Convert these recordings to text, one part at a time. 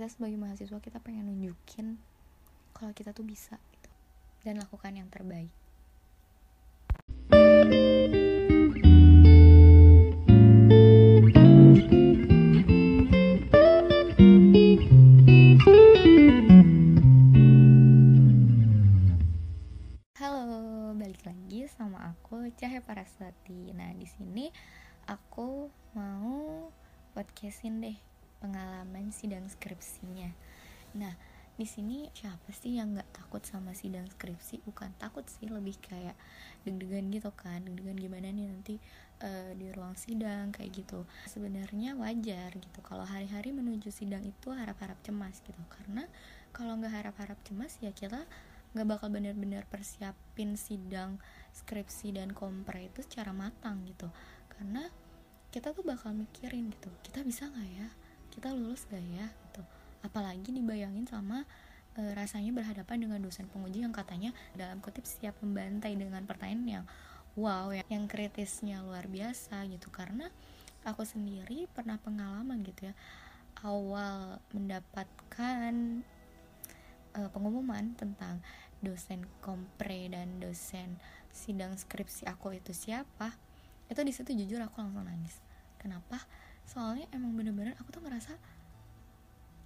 kita sebagai mahasiswa kita pengen nunjukin kalau kita tuh bisa gitu. Dan lakukan yang terbaik. Halo, balik lagi sama aku Cahaya Paraswati. Nah, di sini aku mau podcastin deh pengalaman sidang skripsinya. Nah, di sini siapa sih yang nggak takut sama sidang skripsi? Bukan takut sih, lebih kayak deg-degan gitu kan. Deg-degan gimana nih nanti uh, di ruang sidang kayak gitu. Sebenarnya wajar gitu. Kalau hari-hari menuju sidang itu harap-harap cemas gitu. Karena kalau nggak harap-harap cemas ya kita nggak bakal benar-benar persiapin sidang skripsi dan kompre itu secara matang gitu karena kita tuh bakal mikirin gitu kita bisa nggak ya kita lulus gak ya gitu. Apalagi dibayangin sama e, rasanya berhadapan dengan dosen penguji yang katanya dalam kutip siap membantai dengan pertanyaan yang wow yang, yang kritisnya luar biasa gitu. Karena aku sendiri pernah pengalaman gitu ya awal mendapatkan uh, pengumuman tentang dosen kompre dan dosen sidang skripsi aku itu siapa itu di situ jujur aku langsung nangis. Kenapa soalnya emang bener-bener aku tuh ngerasa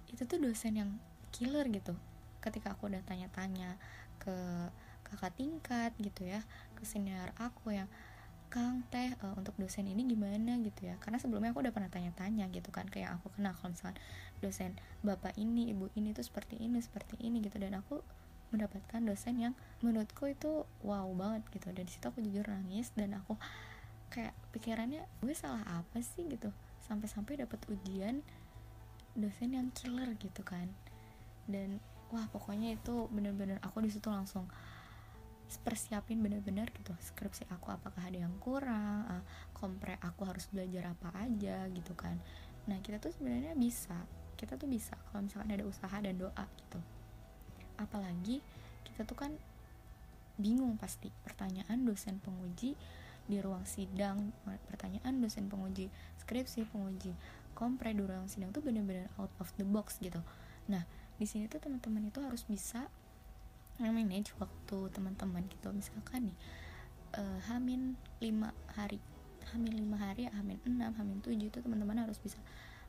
itu tuh dosen yang killer gitu. Ketika aku udah tanya-tanya ke kakak tingkat gitu ya ke senior aku yang Kang teh uh, untuk dosen ini gimana? gitu ya. Karena sebelumnya aku udah pernah tanya-tanya gitu kan kayak aku kenal kalau misalkan dosen bapak ini ibu ini tuh seperti ini seperti ini gitu. Dan aku mendapatkan dosen yang menurutku itu wow banget gitu. Dan di situ aku jujur nangis dan aku kayak pikirannya gue salah apa sih? gitu sampai-sampai dapat ujian dosen yang killer gitu kan. Dan wah pokoknya itu bener-bener aku di situ langsung persiapin bener-bener gitu skripsi aku apakah ada yang kurang uh, kompre aku harus belajar apa aja gitu kan. Nah kita tuh sebenarnya bisa kita tuh bisa kalau misalkan ada usaha dan doa gitu. Apalagi kita tuh kan bingung pasti pertanyaan dosen penguji di ruang sidang pertanyaan dosen penguji skripsi penguji kompre di ruang sidang tuh bener-bener out of the box gitu. Nah di sini tuh teman-teman itu harus bisa manage waktu teman-teman gitu. Misalkan nih uh, hamin lima hari hamin lima hari hamin enam hamin tujuh itu teman-teman harus bisa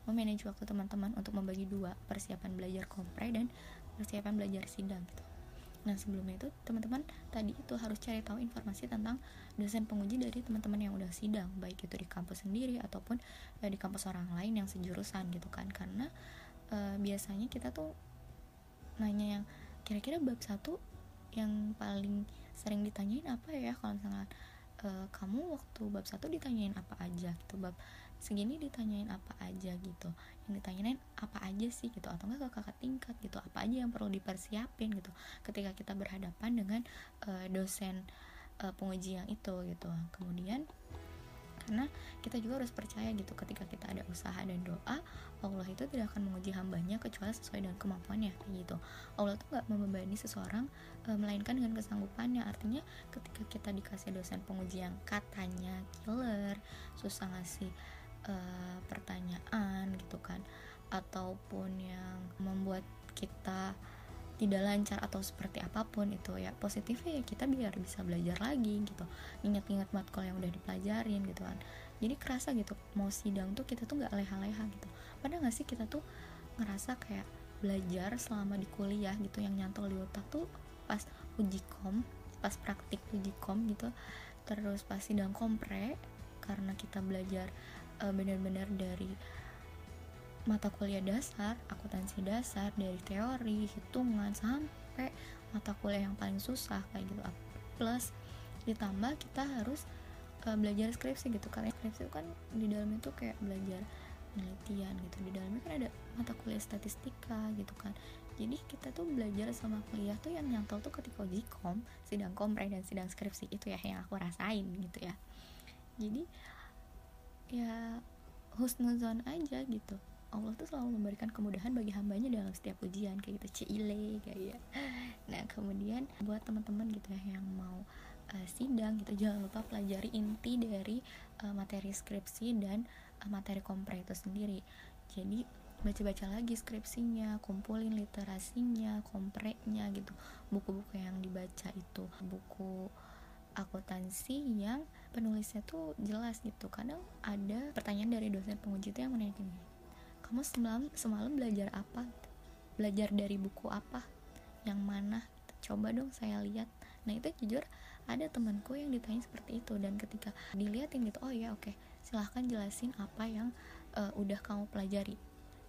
memanage waktu teman-teman untuk membagi dua persiapan belajar kompre dan persiapan belajar sidang gitu nah sebelumnya itu teman-teman tadi itu harus cari tahu informasi tentang dosen penguji dari teman-teman yang udah sidang baik itu di kampus sendiri ataupun uh, di kampus orang lain yang sejurusan gitu kan. Karena uh, biasanya kita tuh nanya yang kira-kira bab satu yang paling sering ditanyain apa ya? Kalau misalnya e, kamu waktu bab satu ditanyain apa aja gitu bab segini ditanyain apa aja gitu yang ditanyain apa aja sih? gitu. Atau enggak ke kakak tingkat gitu. Apa aja yang perlu dipersiapin? gitu. Ketika kita berhadapan dengan e, dosen e, penguji yang itu gitu. Kemudian karena kita juga harus percaya gitu ketika kita ada usaha dan doa Allah itu tidak akan menguji hambanya kecuali sesuai dengan kemampuannya gitu. Allah tuh nggak membebani seseorang e, melainkan dengan kesanggupannya. Artinya ketika kita dikasih dosen penguji yang katanya killer susah ngasih e, pertanyaan gitu kan ataupun yang membuat kita tidak lancar atau seperti apa pun itu ya positifnya ya kita biar bisa belajar lagi gitu. Ingat-ingat matkul yang udah dipelajarin gitu kan. Jadi kerasa gitu mau sidang tuh kita tuh nggak leha-leha gitu. Padahal nggak sih kita tuh ngerasa kayak belajar selama di kuliah gitu yang nyantol di otak tuh pas uji kom pas praktik uji kom gitu terus pas sidang kompre karena kita belajar uh, benar-benar dari mata kuliah dasar, akuntansi dasar dari teori, hitungan sampai mata kuliah yang paling susah kayak gitu. Plus ditambah kita harus uh, belajar skripsi gitu karena skripsi itu kan di dalamnya tuh kayak belajar penelitian gitu. Di dalamnya kan ada mata kuliah statistika gitu kan. Jadi kita tuh belajar sama kuliah tuh yang nyantol tuh ketika uji kom sidang kompre dan sidang skripsi. Itu ya yang aku rasain gitu ya. Jadi ya husnuzon aja gitu. Allah tuh selalu memberikan kemudahan bagi hambanya dalam setiap ujian kayak gitu. Cile kayak nah kemudian buat teman-teman gitu ya yang mau uh, sidang gitu jangan lupa pelajari inti dari uh, materi skripsi dan uh, materi kompre itu sendiri. Jadi baca-baca lagi skripsinya kumpulin literasinya kompreknya gitu. Buku-buku yang dibaca itu. Buku akuntansi yang penulisnya tuh jelas gitu. Kadang ada pertanyaan dari dosen penguji itu yang menanyakan kamu semalam semalam belajar apa? Belajar dari buku apa? Yang mana? Coba dong saya lihat. Nah itu jujur ada temanku yang ditanya seperti itu dan ketika dilihatin gitu oh ya oke okay, silahkan jelasin apa yang uh, udah kamu pelajari.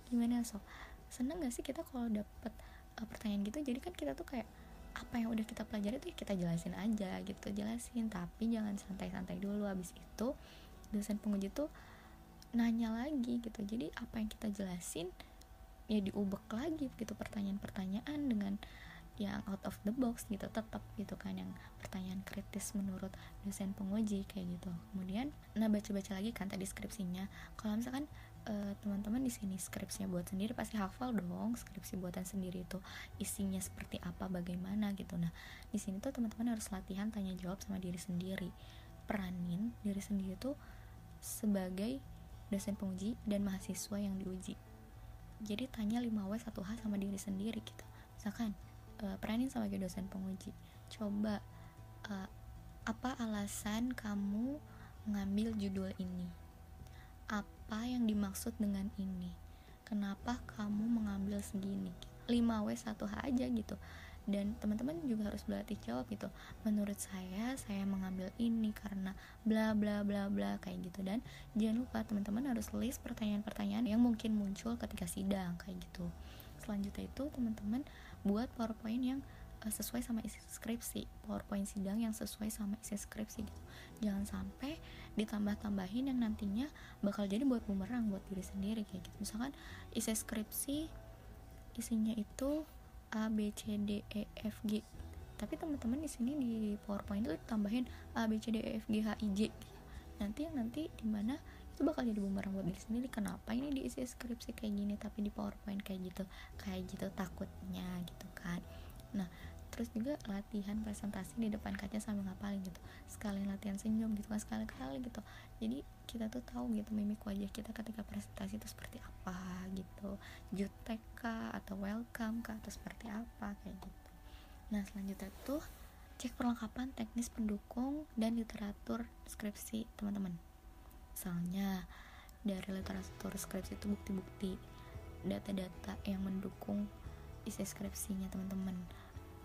Gimana sob seneng gak sih kita kalau dapet uh, pertanyaan gitu? Jadi kan kita tuh kayak apa yang udah kita pelajari tuh ya kita jelasin aja gitu jelasin. Tapi jangan santai-santai dulu abis itu dosen penguji tuh nanya lagi gitu. Jadi apa yang kita jelasin ya diubek lagi gitu pertanyaan-pertanyaan dengan yang out of the box gitu tetap gitu kan yang pertanyaan kritis menurut dosen penguji kayak gitu. Kemudian nah baca-baca lagi kan tadi skripsinya. Kalau misalkan uh, teman-teman di sini skripsinya buat sendiri pasti hafal dong skripsi buatan sendiri itu isinya seperti apa bagaimana gitu. Nah di sini tuh teman-teman harus latihan tanya jawab sama diri sendiri. Peranin diri sendiri tuh sebagai dosen penguji dan mahasiswa yang diuji. Jadi tanya 5W 1H sama diri sendiri gitu. Misalkan uh, peranin sebagai dosen penguji. Coba uh, apa alasan kamu mengambil judul ini apa yang dimaksud dengan ini? Kenapa kamu mengambil segini? 5W 1H aja gitu. Dan teman-teman juga harus berlatih jawab gitu. Menurut saya saya mengambil ini karena bla bla bla bla kayak gitu. Dan jangan lupa teman-teman harus list pertanyaan-pertanyaan yang mungkin muncul ketika sidang kayak gitu. Selanjutnya itu teman-teman buat powerpoint yang uh, sesuai sama isi skripsi powerpoint sidang yang sesuai sama isi skripsi gitu. Jangan sampai ditambah-tambahin yang nantinya bakal jadi buat bumerang buat diri sendiri kayak gitu. Misalkan isi skripsi isinya itu A B C D E F G. Tapi teman-teman di sini di PowerPoint itu tambahin A B C D E F G H I J. Nanti yang nanti di mana itu bakal jadi bumerang buat diri sendiri. Kenapa ini diisi skripsi kayak gini tapi di powerpoint kayak gitu? Kayak gitu takutnya gitu kan. Nah terus juga latihan presentasi di depan kaca sambil ngapalin gitu. Sekali latihan senyum gitu kan sekali-kali gitu. Jadi kita tuh tahu gitu mimik wajah kita ketika presentasi itu seperti apa gitu. Jutek kah atau welcome kah atau seperti apa kayak gitu. Nah selanjutnya tuh cek perlengkapan teknis pendukung dan literatur skripsi teman-teman. Misalnya dari literatur skripsi itu bukti-bukti data-data yang mendukung isi skripsinya teman-teman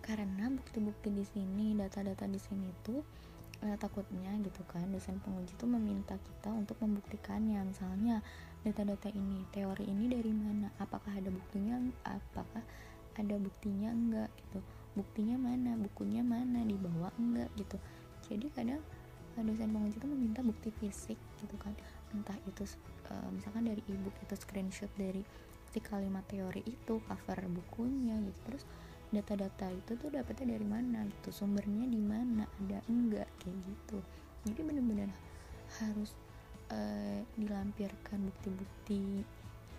karena bukti-bukti di sini data-data di sini tuh eh, takutnya gitu kan dosen penguji tuh meminta kita untuk membuktikannya misalnya data-data ini teori ini dari mana apakah ada buktinya apakah ada buktinya enggak gitu buktinya mana bukunya mana dibawa enggak gitu. Jadi kadang dosen penguji itu meminta bukti fisik gitu kan entah itu uh, misalkan dari ebook itu screenshot dari si kalimat teori itu cover bukunya gitu terus data-data itu tuh dapetnya dari mana gitu sumbernya di mana ada enggak kayak gitu. Jadi benar-benar harus uh, dilampirkan bukti-bukti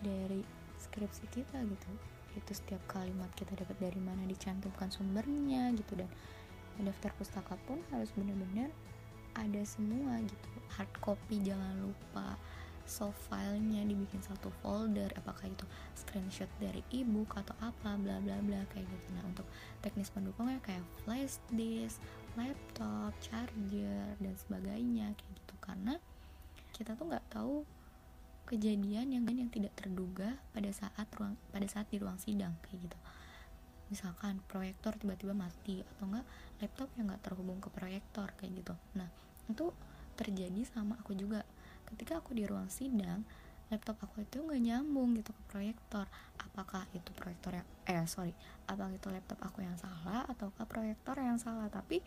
dari skripsi kita gitu. Itu setiap kalimat kita dapat dari mana dicantumkan sumbernya gitu dan daftar pustaka pun harus benar-benar ada semua gitu. Hard copy jangan lupa soft filenya dibikin satu folder apakah itu screenshot dari ebook atau apa bla bla bla kayak gitu. Nah untuk teknis pendukungnya kayak flash disk laptop charger dan sebagainya kayak gitu. Karena kita tuh nggak tahu kejadian yang yang tidak terduga pada saat ruang pada saat di ruang sidang kayak gitu. Misalkan proyektor tiba-tiba mati atau enggak laptop yang nggak terhubung ke proyektor kayak gitu. Nah itu terjadi sama aku juga ketika aku di ruang sidang laptop aku itu nggak nyambung gitu ke proyektor. Apakah itu proyektor yang eh sorry apakah itu laptop aku yang salah ataukah proyektor yang salah? Tapi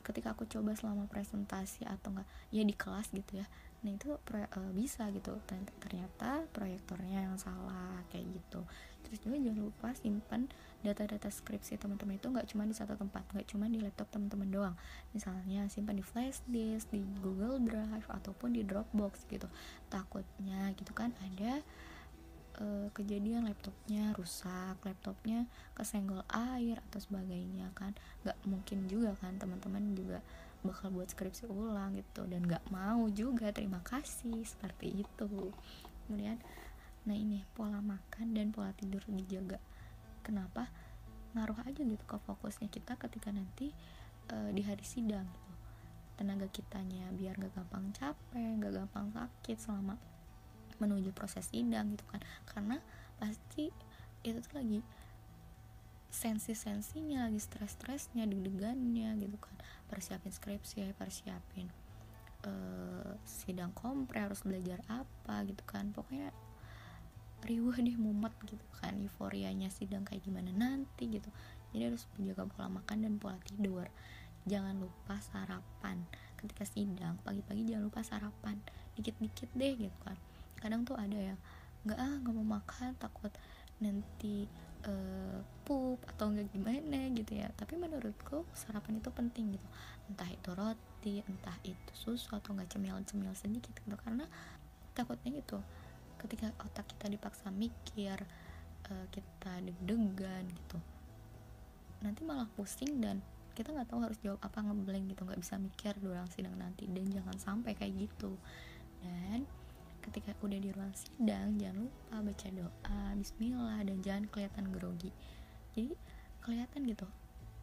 ketika aku coba selama presentasi atau enggak ya di kelas gitu ya nah itu uh, bisa gitu. Ternyata proyektornya yang salah kayak gitu. Terus juga jangan lupa simpan data-data skripsi teman-teman itu nggak cuma di satu tempat nggak cuma di laptop teman-teman doang. Misalnya simpan di flash disk di Google Drive ataupun di Dropbox gitu. Takutnya gitu kan ada uh, kejadian laptopnya rusak laptopnya kesenggol air atau sebagainya kan. Nggak mungkin juga kan teman-teman juga bakal buat skripsi ulang gitu. Dan nggak mau juga terima kasih seperti itu. Kemudian nah ini pola makan dan pola tidur dijaga kenapa ngaruh aja gitu ke fokusnya kita ketika nanti uh, di hari sidang gitu. Tenaga kitanya biar gak gampang capek gak gampang sakit selama menuju proses sidang gitu kan. Karena pasti itu tuh lagi sensi-sensinya lagi stres-stresnya deg-degannya gitu kan. Persiapin skripsi persiapin uh, sidang kompre harus belajar apa gitu kan. Pokoknya riuh deh mumet gitu kan euforianya sidang kayak gimana nanti gitu. Jadi harus menjaga pola makan dan pola tidur. Jangan lupa sarapan. Ketika sidang pagi-pagi jangan lupa sarapan. Dikit-dikit deh gitu kan. Kadang tuh ada yang nggak ah nggak mau makan takut nanti uh, pup atau enggak gimana gitu ya. Tapi menurutku sarapan itu penting gitu. Entah itu roti entah itu susu atau enggak cemil-cemil sedikit gitu. Karena takutnya gitu ketika otak kita dipaksa mikir uh, kita deg-degan gitu nanti malah pusing dan kita nggak tahu harus jawab apa ngeblank gitu nggak bisa mikir di ruang sidang nanti. Dan jangan sampai kayak gitu. Dan ketika udah di ruang sidang jangan lupa baca doa Bismillah dan jangan kelihatan grogi. Jadi kelihatan gitu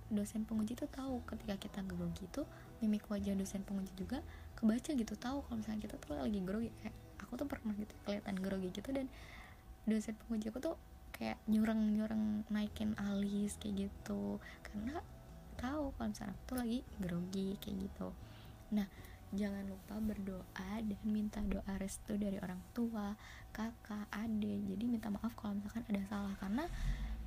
dosen penguji tuh tahu ketika kita grogi itu mimik wajah dosen penguji juga kebaca gitu tahu kalau misalnya kita tuh lagi grogi kayak aku tuh pernah gitu kelihatan grogi gitu dan dosen penguji aku tuh kayak nyureng nyureng naikin alis kayak gitu. Karena tahu kalau misalnya aku tuh lagi grogi kayak gitu. Nah jangan lupa berdoa dan minta doa restu dari orang tua kakak adik. Jadi minta maaf kalau misalkan ada salah. Karena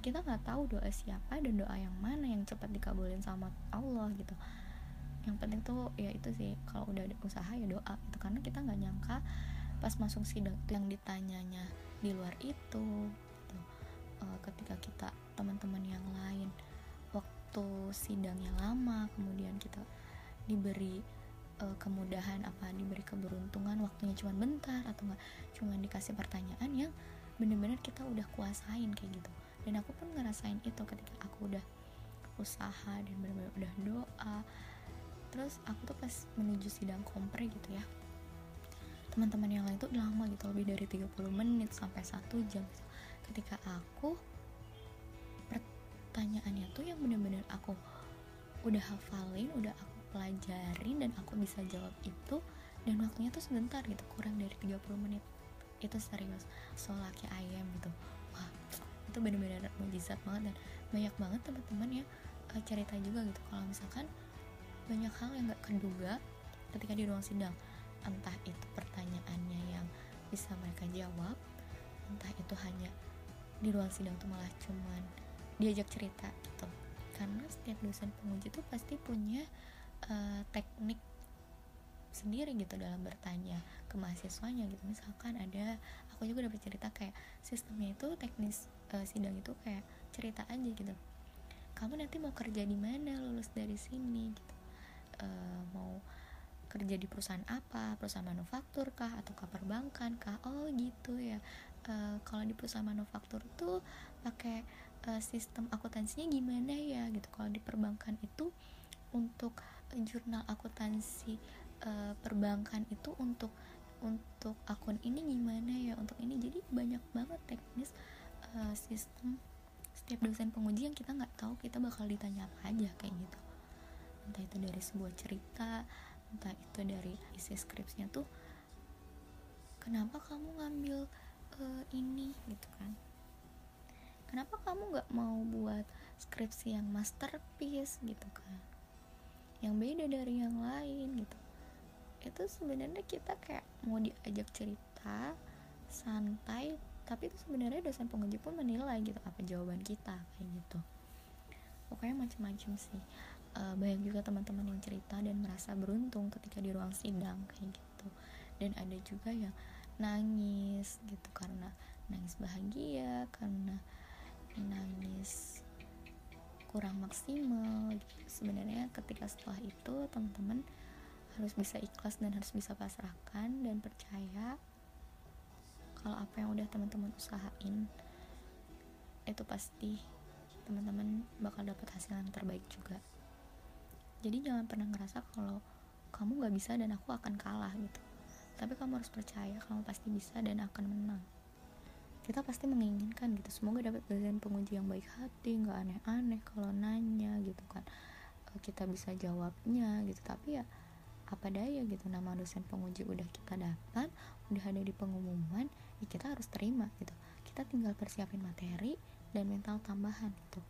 kita nggak tahu doa siapa dan doa yang mana yang cepat dikabulin sama Allah gitu. Yang penting tuh ya itu sih kalau udah ada usaha ya doa itu karena kita nggak nyangka pas masuk sidang yang ditanyanya di luar itu gitu. uh, ketika kita teman-teman yang lain waktu sidangnya lama kemudian kita diberi uh, kemudahan apa diberi keberuntungan waktunya cuma bentar atau enggak cuma dikasih pertanyaan yang bener-bener kita udah kuasain kayak gitu dan aku pun ngerasain itu ketika aku udah usaha dan bener-bener udah doa terus aku tuh pas menuju sidang kompre gitu ya teman-teman yang lain tuh lama gitu lebih dari 30 menit sampai satu jam. Ketika aku pertanyaannya tuh yang bener-bener aku udah hafalin udah aku pelajarin dan aku bisa jawab itu dan waktunya tuh sebentar gitu kurang dari 30 menit. Itu serius so laki ayam gitu. Wah itu bener-bener mujizat banget dan banyak banget teman-teman yang uh, cerita juga gitu. Kalau misalkan banyak hal yang gak keduga ketika di ruang sidang entah itu pertanyaannya yang bisa mereka jawab entah itu hanya di ruang sidang tuh malah cuman diajak cerita gitu. Karena setiap dosen penguji tuh pasti punya uh, teknik sendiri gitu dalam bertanya ke mahasiswanya gitu. Misalkan ada aku juga dapat cerita kayak sistemnya itu teknis uh, sidang itu kayak cerita aja gitu. Kamu nanti mau kerja di mana lulus dari sini gitu. Uh, mau kerja di perusahaan apa perusahaan manufaktur kah atau ke perbankan kah? Oh gitu ya. Uh, kalau di perusahaan manufaktur tuh pakai uh, sistem akuntansinya gimana ya gitu. Kalau di perbankan itu untuk jurnal akuntansi uh, perbankan itu untuk untuk akun ini gimana ya untuk ini. Jadi banyak banget teknis uh, sistem setiap dosen penguji yang kita nggak tahu kita bakal ditanya apa aja kayak gitu. Entah itu dari sebuah cerita entah itu dari isi skripsinya tuh kenapa kamu ngambil uh, ini? gitu kan. Kenapa kamu nggak mau buat skripsi yang masterpiece? gitu kan. Yang beda dari yang lain gitu. Itu sebenarnya kita kayak mau diajak cerita santai tapi itu sebenarnya dosen penguji pun menilai gitu apa jawaban kita kayak gitu. Pokoknya macam-macam sih uh, banyak juga teman-teman yang cerita dan merasa beruntung ketika di ruang sidang kayak gitu dan ada juga yang nangis gitu karena nangis bahagia karena nangis kurang maksimal gitu. sebenarnya ketika setelah itu teman-teman harus bisa ikhlas dan harus bisa pasrahkan dan percaya kalau apa yang udah teman-teman usahain itu pasti teman-teman bakal dapat hasil yang terbaik juga jadi jangan pernah ngerasa kalau kamu gak bisa dan aku akan kalah gitu. Tapi kamu harus percaya kamu pasti bisa dan akan menang. Kita pasti menginginkan gitu. Semoga dapat dosen penguji yang baik hati nggak aneh-aneh kalau nanya gitu kan. Eh, kita bisa jawabnya gitu. Tapi ya apa daya gitu. Nama dosen penguji udah kita dapat udah ada di pengumuman ya kita harus terima gitu. Kita tinggal persiapin materi dan mental tambahan gitu.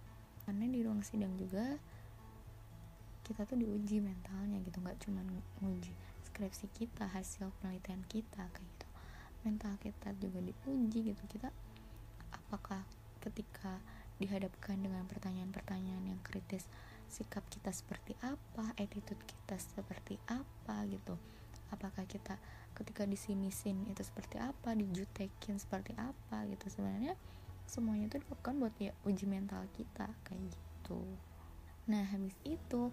Karena di ruang sidang juga kita tuh diuji mentalnya gitu nggak cuma nguji skripsi kita hasil penelitian kita kayak gitu. Mental kita juga diuji gitu. Kita apakah ketika dihadapkan dengan pertanyaan-pertanyaan yang kritis sikap kita seperti apa attitude kita seperti apa gitu? Apakah kita ketika di sini sin itu seperti apa dijutekin seperti apa gitu? Sebenarnya semuanya itu dilakukan buat ya uji mental kita kayak gitu. Nah habis itu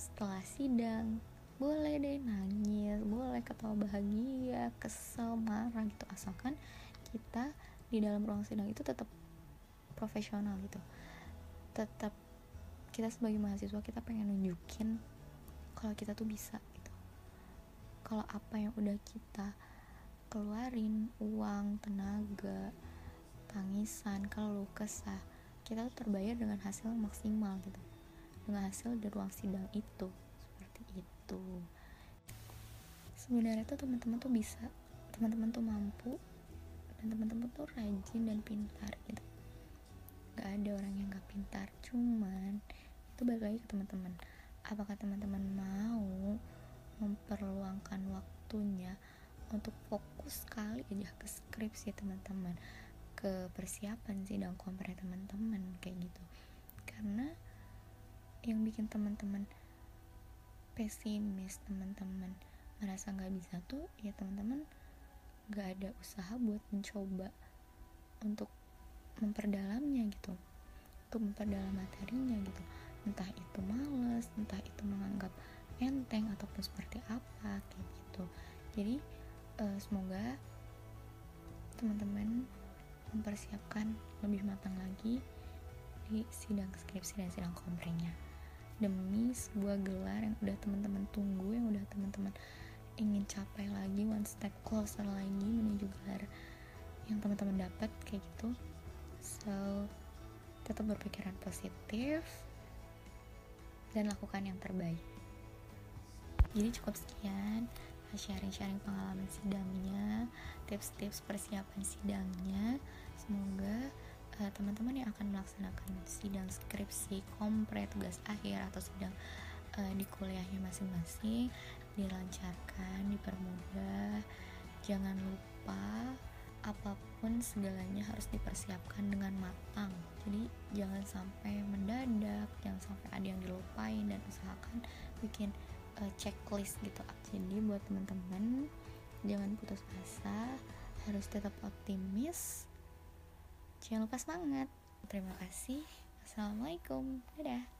setelah sidang boleh deh nangis boleh ketawa bahagia kesel marah gitu. Asalkan kita di dalam ruang sidang itu tetap profesional gitu. Tetap kita sebagai mahasiswa kita pengen nunjukin kalau kita tuh bisa gitu. Kalau apa yang udah kita keluarin uang tenaga tangisan kalau kesah kita tuh terbayar dengan hasil maksimal gitu hasil di ruang sidang itu. Gitu sebenarnya tuh teman-teman tuh bisa teman-teman tuh mampu dan teman-teman tuh rajin dan pintar gitu. Gak ada orang yang gak pintar cuman itu balik lagi ke teman-teman. Apakah teman-teman mau memperluangkan waktunya untuk fokus sekali aja ke skripsi teman-teman ke persiapan sidang kompre teman-teman kayak gitu yang bikin teman-teman pesimis teman-teman merasa nggak bisa tuh ya teman-teman nggak ada usaha buat mencoba untuk memperdalamnya gitu untuk memperdalam materinya gitu. Entah itu males entah itu menganggap enteng ataupun seperti apa kayak gitu. Jadi uh, semoga teman-teman mempersiapkan lebih matang lagi di sidang skripsi dan sidang komprenya demi sebuah gelar yang udah teman-teman tunggu yang udah teman-teman ingin capai lagi one step closer lagi menuju gelar yang teman-teman dapat kayak gitu. So tetap berpikiran positif dan lakukan yang terbaik. Jadi cukup sekian sharing-sharing pengalaman sidangnya tips-tips persiapan sidangnya. Semoga eh, teman-teman yang akan melaksanakan sidang skripsi kompre tugas akhir atau sidang uh, di kuliahnya masing-masing dilancarkan dipermudah jangan lupa apa pun segalanya harus dipersiapkan dengan matang. Jadi jangan sampai mendadak jangan sampai ada yang dilupain dan usahakan bikin uh, checklist gitu. Jadi buat teman-teman jangan putus asa harus tetap optimis jangan lupa semangat. Terima kasih. Assalamualaikum. Dadah